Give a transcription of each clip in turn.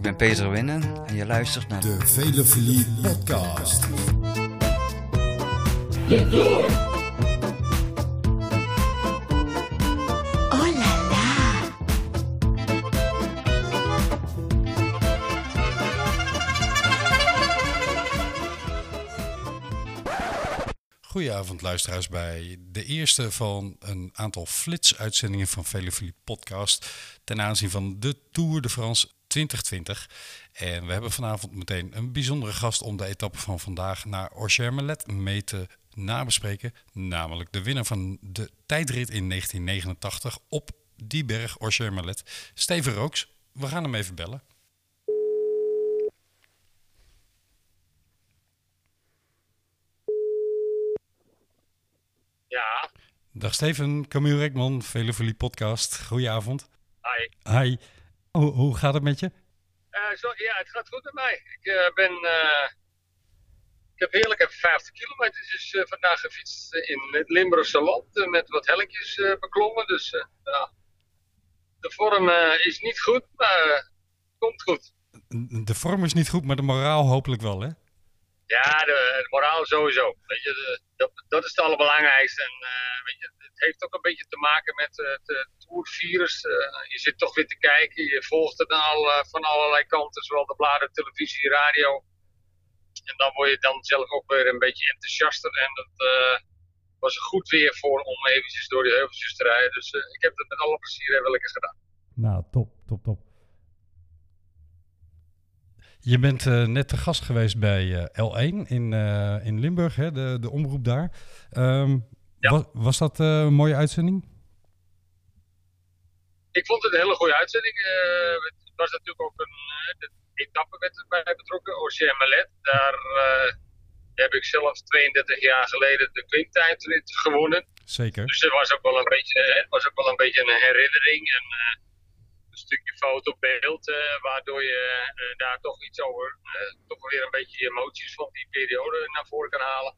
ik ben Peter Winnen en je luistert naar De Velofilie Podcast. Oh là là Goedenavond luisteraars bij de eerste van een aantal flitsuitzendingen van Velofilie Podcast. Ten aanzien van de Tour de France 2020. En we hebben vanavond meteen een bijzondere gast om de etappe van vandaag naar Orcher-Melet mee te nabespreken. Namelijk de winnaar van de tijdrit in 1989 op die berg Orcher-Melet, Steven Rooks. We gaan hem even bellen. Ja, Dag Steven, Camille Rekman, Velofilie Podcast. Goedenavond. hi. Hi. Hoe, hoe gaat het met je? Eh, zo, ja, het gaat goed met mij. Ik eh, ben. eh, ik heb heerlijk even 50 kilometer dus, vandaag gefietst in het Limburgse land. met wat helletjes eh, beklommen. Dus ja. De vorm is niet goed, maar komt goed. De vorm is niet goed, maar de moraal hopelijk wel, hè? Ja, de, de moraal sowieso. Weet je, de- dat, dat is het allerbelangrijkste. En weet je, heeft ook een beetje te maken met eh, het uh, tourvirus. Eh, je zit toch weer te kijken, je volgt het al, eh, van allerlei kanten, zowel de bladen, televisie, radio. En dan word je dan zelf ook weer een beetje enthousiaster. En dat eh, was een goed weer voor om eventjes door die heuveltjes te rijden. Dus eh, ik heb het met alle plezier lekker gedaan. Nou, top, top, top. Je bent eh, net te gast geweest bij eh, L1 in, eh, in Limburg, hè, de, de omroep daar. Ehm, Ja. was, was dat eh, een mooie uitzending? ik vond het een hele goede uitzending. Eh, het was natuurlijk ook een eh, etappe werd erbij betrokken, Ocean Malet. Daar heb ik zelf 32 jaar geleden de klimtijdrit gewonnen. Zeker. Dus het was ook wel een beetje, het was ook wel een, beetje een herinnering. En een stukje foto beeld, waardoor je daar toch iets over, toch weer een beetje emoties van die periode naar voren kan halen.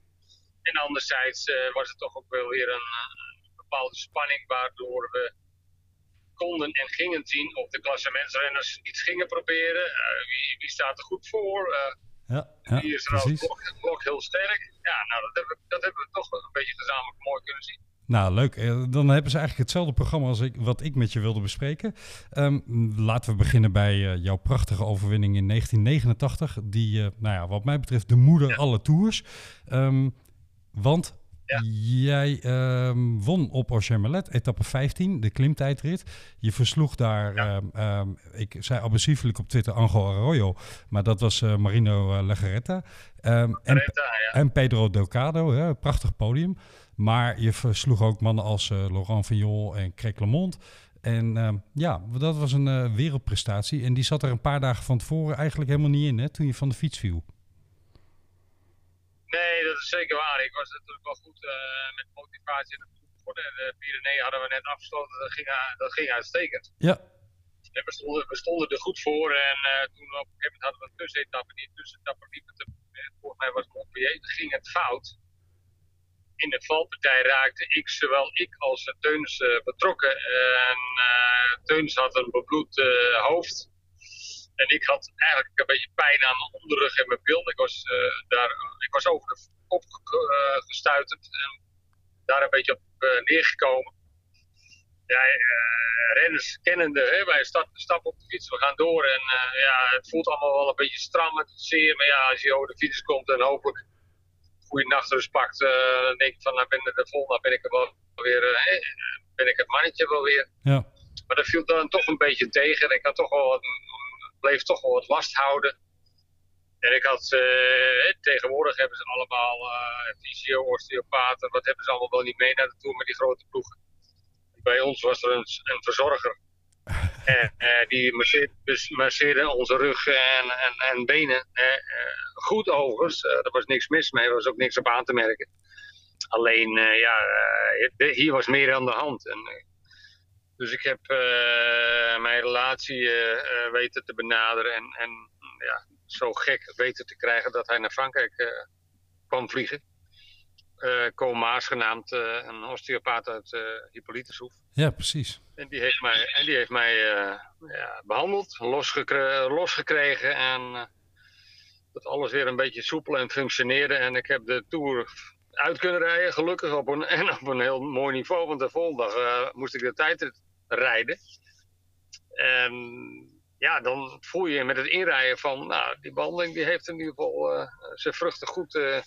En anderzijds eh, was het toch ook wel weer een, eh, een bepaalde spanning, waardoor we konden en gingen zien of de klassementsrenners iets gingen proberen. Eh, wie, wie staat er goed voor? Ja, ja wie is er als precies. blok, blok heel sterk? Ja, nou, dat hebben, we- dat hebben we toch wel een beetje gezamenlijk mooi kunnen zien. Nou, leuk. Dan hebben ze eigenlijk hetzelfde programma als ik, wat ik met je wilde bespreken. Ehm, laten we beginnen bij jouw prachtige overwinning in 1989. Die, nou ja, wat mij betreft, de moeder alle tours. Ehm, want Ja. jij ehm, won op Orcher-Melet, etappe 15, de klimtijdrit. Je versloeg daar, Ja. ehm, ehm, ik zei abusieflijk op Twitter Angel Arroyo, maar dat was eh, Marino uh, en, Renta, ja. en Pedro Delgado, hè, prachtig podium. Maar je versloeg ook mannen als eh, Laurent Fignon en Craig Lemond. En ja, dat was een wereldprestatie. En die zat er een paar dagen van tevoren eigenlijk helemaal niet in, hè, toen je van de fiets viel. Is zeker waar. Ik was natuurlijk wel goed eh, met motivatie voor de, de Pyreneeën hadden we net afgesloten. Dat ging, eh, dat ging uitstekend. Ja, En we, stonden, we stonden er goed voor. En eh, toen op een gegeven moment hadden we een tussenetappe. Die tussenetappe liep het, eh, volgens mij was het Montpellier. Toen ging het fout. In de valpartij raakte ik, zowel ik als eh, Teuns eh, betrokken. En eh, Teuns had een bebloed eh, hoofd. En ik had eigenlijk een beetje pijn aan mijn onderrug en mijn bil. Ik was, eh, daar, ik was over de kop eh, gestuiterd en daar een beetje op eh, neergekomen. Ja, renners kennende, hè, wij stappen op de fiets, we gaan door. En ja, het voelt allemaal wel een beetje stram, is zeer. Maar ja, als je over de fiets komt en hopelijk een goede nachtrust pakt, dan denk ik van, nou ben ik er vol, nou ben ik er wel weer, ben ik het mannetje wel weer. ja. Maar dat viel dan toch een beetje tegen. En ik had toch wel wat, bleef toch wel wat last houden. En ik had, eh, tegenwoordig hebben ze allemaal eh fysio, osteopaten, wat hebben ze allemaal wel niet mee naar de tour met die grote ploegen. Bij ons was er een, een verzorger. En eh, die masseerde, dus masseerde onze rug en, en, en benen. Eh, goed overigens, er was niks mis mee, er was ook niks op aan te merken. Alleen, ja, hier was meer aan de hand. En, dus ik heb eh, mijn relatie eh, eh, weten te benaderen en, en ja, zo gek weten te krijgen dat hij naar Frankrijk kwam vliegen. uh, Maas genaamd, uh, een osteopaat uit uh, Hippolytushoef. Ja, precies. En die heeft mij, en die heeft mij ja, behandeld, losgekre losgekregen en dat alles weer een beetje soepel en functioneerde. En ik heb de Tour uit kunnen rijden, gelukkig op een, en op een heel mooi niveau, want de volgende dag moest ik de tijd rijden. En ja, dan voel je met het inrijden van, nou, die behandeling die heeft in ieder geval uh, zijn vruchten goed uh,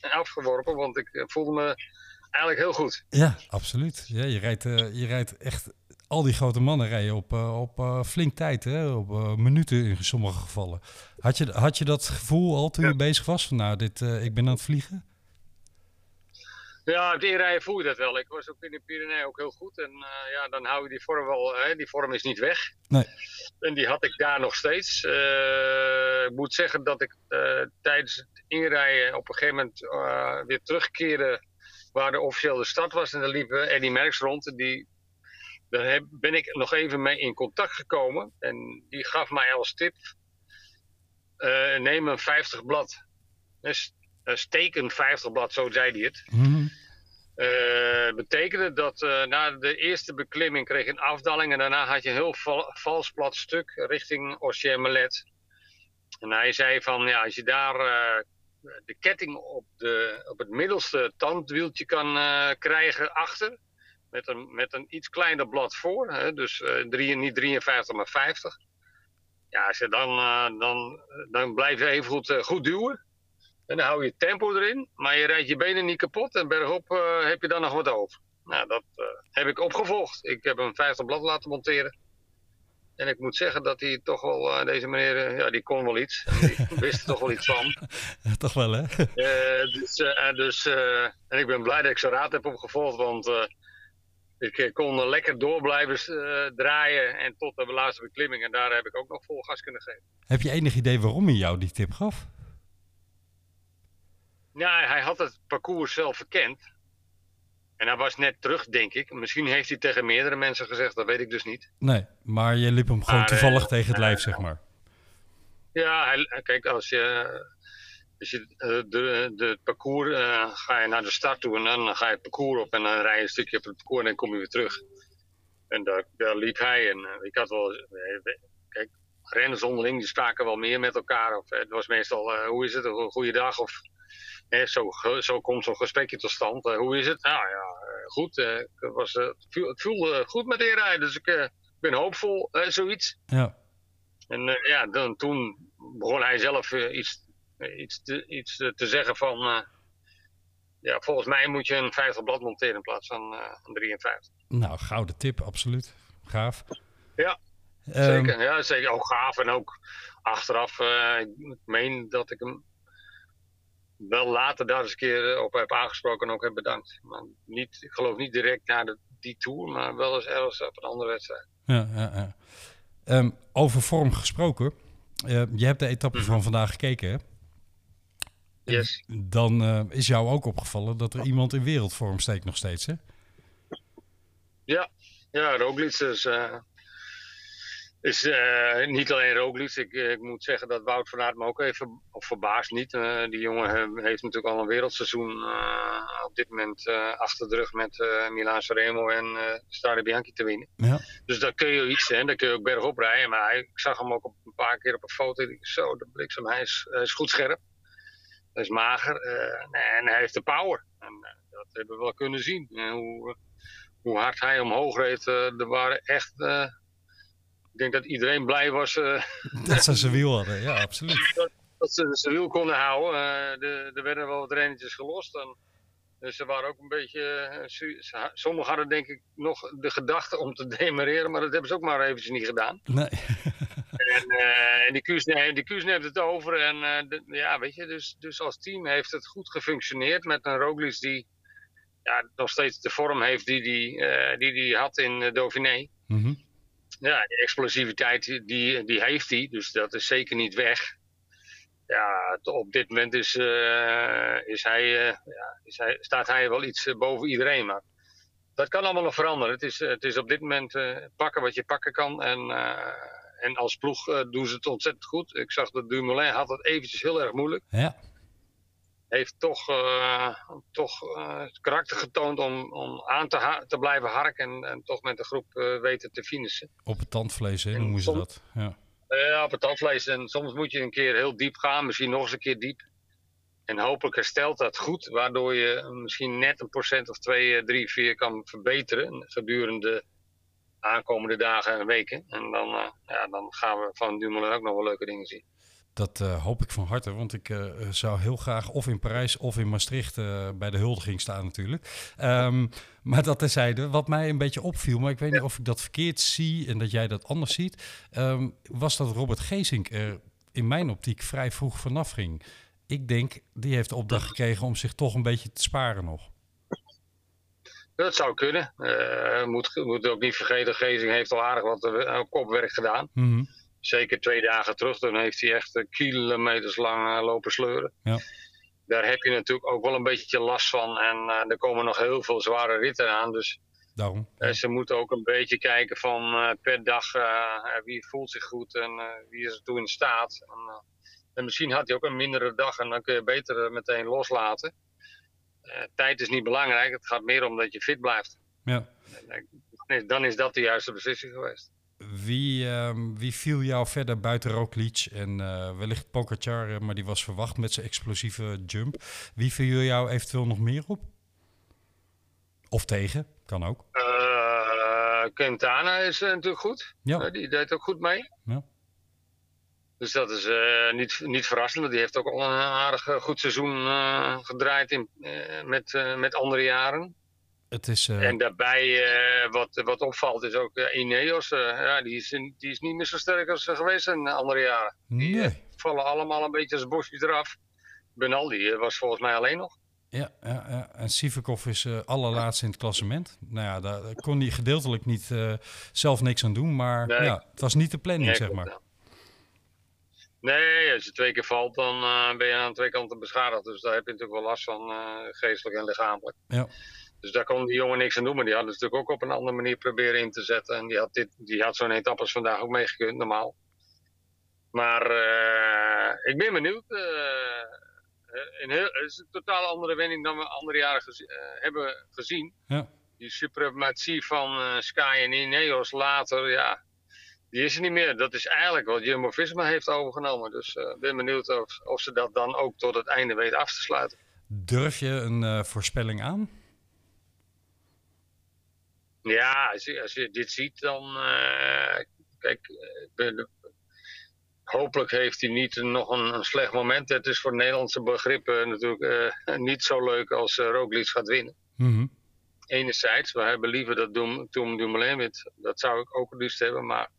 afgeworpen. Want ik eh, voelde me eigenlijk heel goed. Ja, absoluut. Ja, je, rijdt, uh, je rijdt echt, al die grote mannen rijden op, op flink tijd, hè? op minuten in sommige gevallen. Had je, had je dat gevoel al toen je bezig was van, nou, dit, ik ben aan het vliegen? Ja, het inrijden voel je dat wel. Ik was ook in de Pyrenee ook heel goed. En uh, ja, dan hou je die vorm wel. Hè, die vorm is niet weg. Nee. En die had ik daar nog steeds. Uh, ik moet zeggen dat ik uh, tijdens het inrijden op een gegeven moment weer terugkeerde waar de officieel de stad was. En daar liep Eddie Merckx rond. En die, daar heb, ben ik nog even mee in contact gekomen. En die gaf mij als tip: neem een 50 blad. Dus steken 50 blad, zo zei hij het. Mm -hmm. Uh, betekende dat uh, na de eerste beklimming kreeg je een afdaling en daarna had je een heel val, vals plat stuk richting Ociermelet. En hij zei van ja, als je daar uh, de ketting op, de, op het middelste tandwieltje kan krijgen achter, met een, met een iets kleiner blad voor, hè, dus drie, niet 53 maar 50. Ja, dan, dan, dan blijf je even goed, goed duwen. En dan hou je tempo erin, maar je rijdt je benen niet kapot en bergop uh, heb je dan nog wat over. Nou, dat uh, heb ik opgevolgd. Ik heb een 50 blad laten monteren. En ik moet zeggen dat hij toch wel, uh, deze meneer, ja, die kon wel iets. Die wist er toch wel iets van. Ja, toch wel, hè? dus, dus en ik ben blij dat ik zijn raad heb opgevolgd, want ik kon lekker door blijven draaien en tot de laatste beklimming. En daar heb ik ook nog vol gas kunnen geven. Heb je enig idee waarom hij jou die tip gaf? Ja, hij had het parcours zelf verkend. En hij was net terug, denk ik. Misschien heeft hij tegen meerdere mensen gezegd, dat weet ik dus niet. Nee, maar je liep hem gewoon maar, toevallig uh, tegen het lijf, uh, zeg maar. Ja, hij, kijk, als je, als je uh, de, de parcours ga je naar de start toe en dan ga je het parcours op en dan rij je een stukje op het parcours en dan kom je weer terug. En daar, daar liep hij en ik had wel, kijk, renners onderling die spraken wel meer met elkaar. Of, het was meestal, hoe is het, een goede dag of Zo, zo komt zo'n gesprekje tot stand. Uh, hoe is het? Nou ja, uh, goed. Uh, het, was, het, voelde goed met de rijden, dus ik ben hoopvol, zoiets. Ja. En ja, dan, toen begon hij zelf iets, iets, te, iets te zeggen van... ja, volgens mij moet je een 50 blad monteren in plaats van een 53. Nou, gouden tip, absoluut. Gaaf. Ja, um, zeker. Ja, zeker. Ook gaaf en ook achteraf, ik meen dat ik hem wel later daar eens een keer eh, op heb aangesproken en ook heb bedankt. Maar niet, ik geloof niet direct na de, die tour, maar wel eens ergens op een andere wedstrijd. Ja, ja, ja. Um, over vorm gesproken. Uh, je hebt de etappe mm -hmm. van vandaag gekeken, hè? Yes. Dan uh, is jou ook opgevallen dat er iemand in wereldvorm steekt nog steeds, hè? Ja, ja Roglic is, uh, is uh, niet alleen Roglic. Ik, ik, moet zeggen dat Wout van Aert me ook even of verbaasd niet. Uh, die jongen heeft natuurlijk al een wereldseizoen uh, op dit moment achter de rug met Milan Sanremo en Strade Bianchi te winnen. Ja. Dus daar kun je iets, hè, daar kun je ook bergop rijden. Maar hij, ik zag hem ook op een paar keer op een foto. Ik, zo, de bliksem, hij is, hij is goed scherp. Hij is mager en hij heeft de power. En dat hebben we wel kunnen zien. hoe, hoe hard hij omhoog reed, er waren echt denk dat iedereen blij was. Uh, dat ze zijn wiel hadden, ja, absoluut. Dat, dat ze zijn wiel konden houden. Uh, de, er werden wel wat rennetjes gelost. En, dus ze waren ook een beetje. Uh, sommigen hadden denk ik nog de gedachte om te demareren, maar dat hebben ze ook maar eventjes niet gedaan. Nee. en, en die Kuus die Kuus neemt het over. En de, ja, weet je, dus, dus als team heeft het goed gefunctioneerd met een Roglic die ja, nog steeds de vorm heeft die die, die, die had in Dauphiné. Mm -hmm ja, die explosiviteit die, die heeft hij, dus dat is zeker niet weg. Ja, op dit moment is, uh, is hij, uh, ja, is hij, staat hij wel iets boven iedereen. Maar dat kan allemaal nog veranderen. Het is, het is op dit moment pakken wat je pakken kan. En, en als ploeg doen ze het ontzettend goed. Ik zag dat Dumoulin had het eventjes heel erg moeilijk. Ja. Heeft toch, uh, toch uh, het karakter getoond om, om aan te, te blijven harken en, en, toch met de groep uh, weten te finishen. Op het tandvlees, hè, noemen ze dat. Ja. ja, op het tandvlees. En soms moet je een keer heel diep gaan, misschien nog eens een keer diep. En hopelijk herstelt dat goed, waardoor je misschien net een procent of twee, drie, vier kan verbeteren gedurende aankomende dagen en weken. En dan, ja, dan gaan we van Dumoulin ook nog wel leuke dingen zien. Dat uh, hoop ik van harte, want ik uh, zou heel graag of in Parijs of in Maastricht uh, bij de huldiging staan natuurlijk. Um, maar dat terzijde, wat mij een beetje opviel, maar ik weet niet of ik dat verkeerd zie en dat jij dat anders ziet, um, was dat Robert Geesink er in mijn optiek vrij vroeg vanaf ging. Ik denk, die heeft de opdracht gekregen om zich toch een beetje te sparen nog. Dat zou kunnen. Moet, moet ook niet vergeten, Geesink heeft al aardig wat kopwerk gedaan. Mm -hmm zeker twee dagen terug, dan heeft hij echt kilometers lang uh, lopen sleuren. Ja. Daar heb je natuurlijk ook wel een beetje last van. En uh, er komen nog heel veel zware ritten aan. Dus Daarom, ja. ze moeten ook een beetje kijken van uh, per dag wie voelt zich goed en wie is er toe in staat. En, en, misschien had hij ook een mindere dag en dan kun je beter meteen loslaten. tijd is niet belangrijk, het gaat meer om dat je fit blijft. Ja. dan is dat de juiste beslissing geweest. Wie, um, wie viel jou verder buiten Roglic en uh, wellicht Pogacar, maar die was verwacht met zijn explosieve jump. Wie viel jou eventueel nog meer op? Of tegen, kan ook. Uh, Quintana is uh, natuurlijk goed. Ja. die deed ook goed mee. Ja. Dus dat is niet, niet verrassend, want die heeft ook al een aardig goed seizoen gedraaid in, met, met andere jaren. Het is, uh... En daarbij, uh, wat, wat opvalt, is ook uh, Ineos. ja, die, is, die is niet meer zo sterk als ze geweest in andere jaren. Nee. Die vallen allemaal een beetje als bosjes eraf. Benaldi was volgens mij alleen nog. Ja, ja, ja. en Sivakov is allerlaatste in het klassement. Nou ja, daar kon hij gedeeltelijk niet zelf niks aan doen. Maar nee. ja, het was niet de planning, nee, zeg maar. Nee, als je twee keer valt, dan ben je aan twee kanten beschadigd. Dus daar heb je natuurlijk wel last van, geestelijk en lichamelijk. Ja. Dus daar kon die jongen niks aan doen. Maar die hadden het natuurlijk ook op een andere manier proberen in te zetten. En die had, dit, die had zo'n etappes vandaag ook meegekund, normaal. Maar uh, ik ben benieuwd. Uh, een heel, het is een totaal andere wending dan we andere jaren uh, hebben gezien. Ja. Die suprematie van Sky en Ineos later, ja, die is er niet meer. Dat is eigenlijk wat Jumbo-Visma heeft overgenomen. Dus ik ben benieuwd of, of ze dat dan ook tot het einde weten af te sluiten. Durf je een voorspelling aan? Ja, als je, als je dit ziet, dan. Uh, kijk, de, de, hopelijk heeft hij niet nog een, een, slecht moment. Het is voor Nederlandse begrippen natuurlijk uh, niet zo leuk als uh, Roglic gaat winnen. Mm -hmm. Enerzijds, we hebben liever dat Tom Dumoulin wint. Dat zou ik ook het liefst hebben, maar.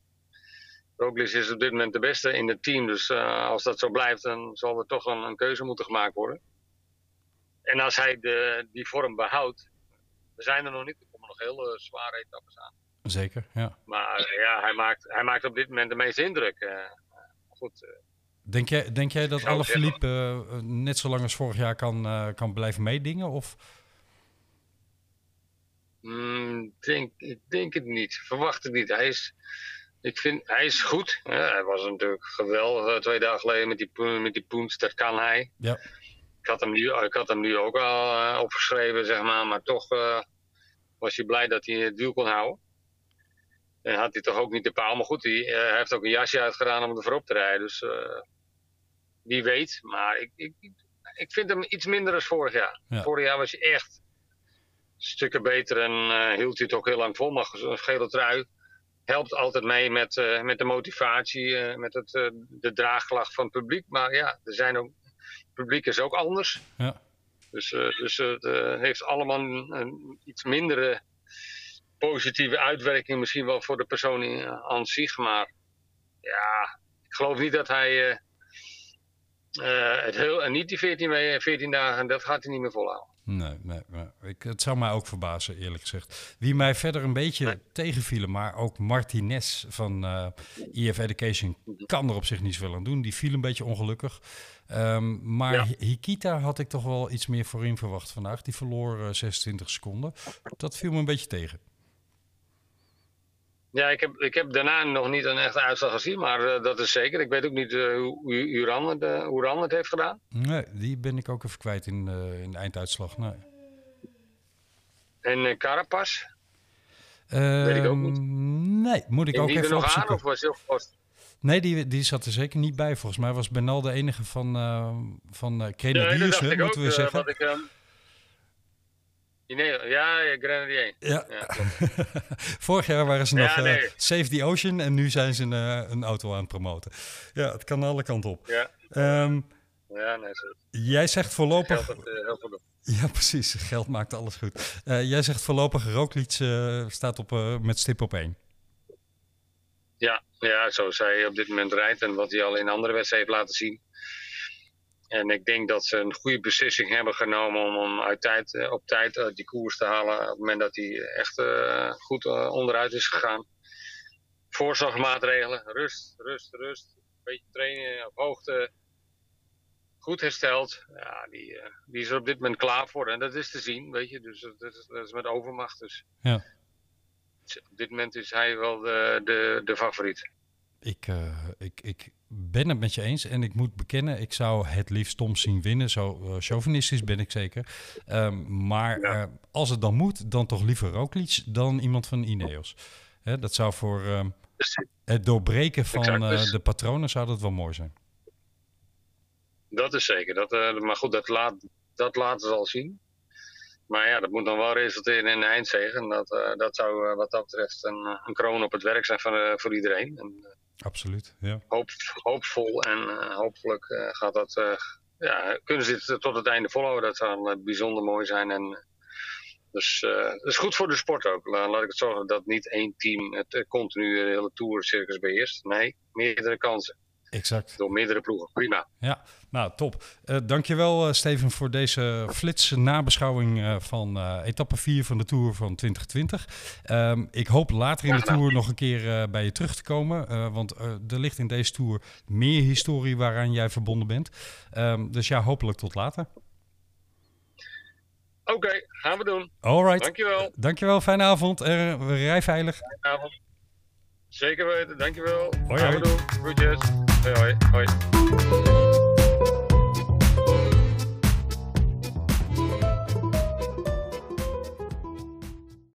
Roglic is op dit moment de beste in het team. Dus als dat zo blijft, dan zal er toch een, een keuze moeten gemaakt worden. En als hij de, die vorm behoudt, we zijn er nog niet nog hele zware etappes aan. Zeker, ja. Maar ja, hij maakt, hij maakt op dit moment de meeste indruk. Uh, goed. Uh, denk, jij, denk jij dat alle Philippe uh, net zo lang als vorig jaar kan, kan blijven meedingen? Of? Mm, denk, ik denk het niet. Verwacht het niet. Hij is, ik vind, hij is goed. Ja, hij was natuurlijk geweldig twee dagen geleden met die, met die poens. Dat kan hij. Ja. Ik had hem nu, ik had hem nu ook al opgeschreven, zeg maar. Maar toch was hij blij dat hij het wiel kon houden. En had hij toch ook niet de paal. Maar goed, hij, uh, hij heeft ook een jasje uitgedaan om er voorop te rijden. Dus wie weet. Maar ik, ik, ik vind hem iets minder dan vorig jaar. Ja. Vorig jaar was hij echt stukken beter en hield hij het ook heel lang vol. Maar een gele trui helpt altijd mee met, met de motivatie, met het, de draagklacht van het publiek. Maar ja, er zijn ook, publiek is ook anders. Ja. Dus, uh, dus het uh, heeft allemaal een, een, iets mindere positieve uitwerking misschien wel voor de persoon in, aan zich. Maar ja, ik geloof niet dat hij uh, het heel, niet die 14, 14 dagen, dat gaat hij niet meer volhouden. Nee, nee, nee. Ik, het zou mij ook verbazen, eerlijk gezegd. Wie mij verder een beetje nee. tegenvielen, maar ook Martinez van uh, EF Education kan er op zich niet zoveel aan doen. Die viel een beetje ongelukkig. Um, maar ja. Hikita had ik toch wel iets meer voor in verwacht vandaag. Die verloor uh, 26 seconden. Dat viel me een beetje tegen. Ja, ik heb, ik heb daarna nog niet een echte uitslag gezien, maar uh, dat is zeker. Ik weet ook niet uh, hoe Uran het, uh, hoe Ran het heeft gedaan. Nee, die ben ik ook even kwijt in, in de einduitslag. Nee. En Carapas? weet ik ook niet. Nee, moet ik en ook die even er nog opzoeken. aan of was heel vast? Nee, die, die zat er zeker niet bij. Volgens mij was Bernal de enige van, van Grenadiers, moeten we zeggen. Ik, ja, ja, Grenadier. Ja. ja Vorig jaar waren ze nog ja, nee. uh, Save the Ocean en nu zijn ze een, uh, een auto aan het promoten. Ja, het kan alle kanten op. Ja, um, ja nee, zo. Jij zegt voorlopig... Geld, uh, heel veel ja, precies. Geld maakt alles goed. jij zegt voorlopig Roglic staat op, met stip op één. Ja, ja, zoals hij op dit moment rijdt en wat hij al in andere wedstrijden heeft laten zien. En ik denk dat ze een goede beslissing hebben genomen om hem uit tijd, op tijd uit die koers te halen. Op het moment dat hij echt uh, goed uh, onderuit is gegaan. Voorzorgmaatregelen, rust, rust, rust. Een beetje trainen op hoogte. Goed hersteld. Ja, die, uh, die is er op dit moment klaar voor. En dat is te zien, weet je. Dus dat is, dat is met overmacht. Dus. Ja. Op dit moment is hij wel de, de, de favoriet. Ik, uh, ik, ik ben het met je eens en ik moet bekennen, ik zou het liefst Tom zien winnen. Zo uh, chauvinistisch ben ik zeker. Um, maar ja. uh, als het dan moet, dan toch liever Roglic dan iemand van Ineos. Hè, dat zou voor um, het doorbreken van exact, de patronen zou dat wel mooi zijn. Dat is zeker. Dat, maar goed, dat, laat, dat laten ze al zien. Maar ja, dat moet dan wel resulteren in een eindzege. En dat, uh, dat zou uh, wat dat betreft een, een kroon op het werk zijn uh, voor iedereen. En, Absoluut, ja. Hoop, hoopvol en hopelijk gaat dat, ja, kunnen ze dit tot het einde volhouden. Dat zou bijzonder mooi zijn. En, dus is goed voor de sport ook. Laat ik het zorgen dat niet één team het continu de hele tour-circus beheerst. Nee, meerdere kansen. Exact. Door meerdere ploegen. Prima. Ja, nou top. Uh, dankjewel uh, Steven voor deze flits nabeschouwing uh, van etappe 4 van de Tour van 2020. Um, ik hoop later in de Tour nog een keer bij je terug te komen. want er ligt in deze Tour meer historie waaraan jij verbonden bent. Um, dus ja, hopelijk tot later. Oké, okay, gaan we doen. Alright. Dankjewel. Dankjewel, fijne avond. rij veilig. Fijne avond. Zeker weten, dankjewel. Hoi, hoi. Groetjes. Hoi, hoi. hoi.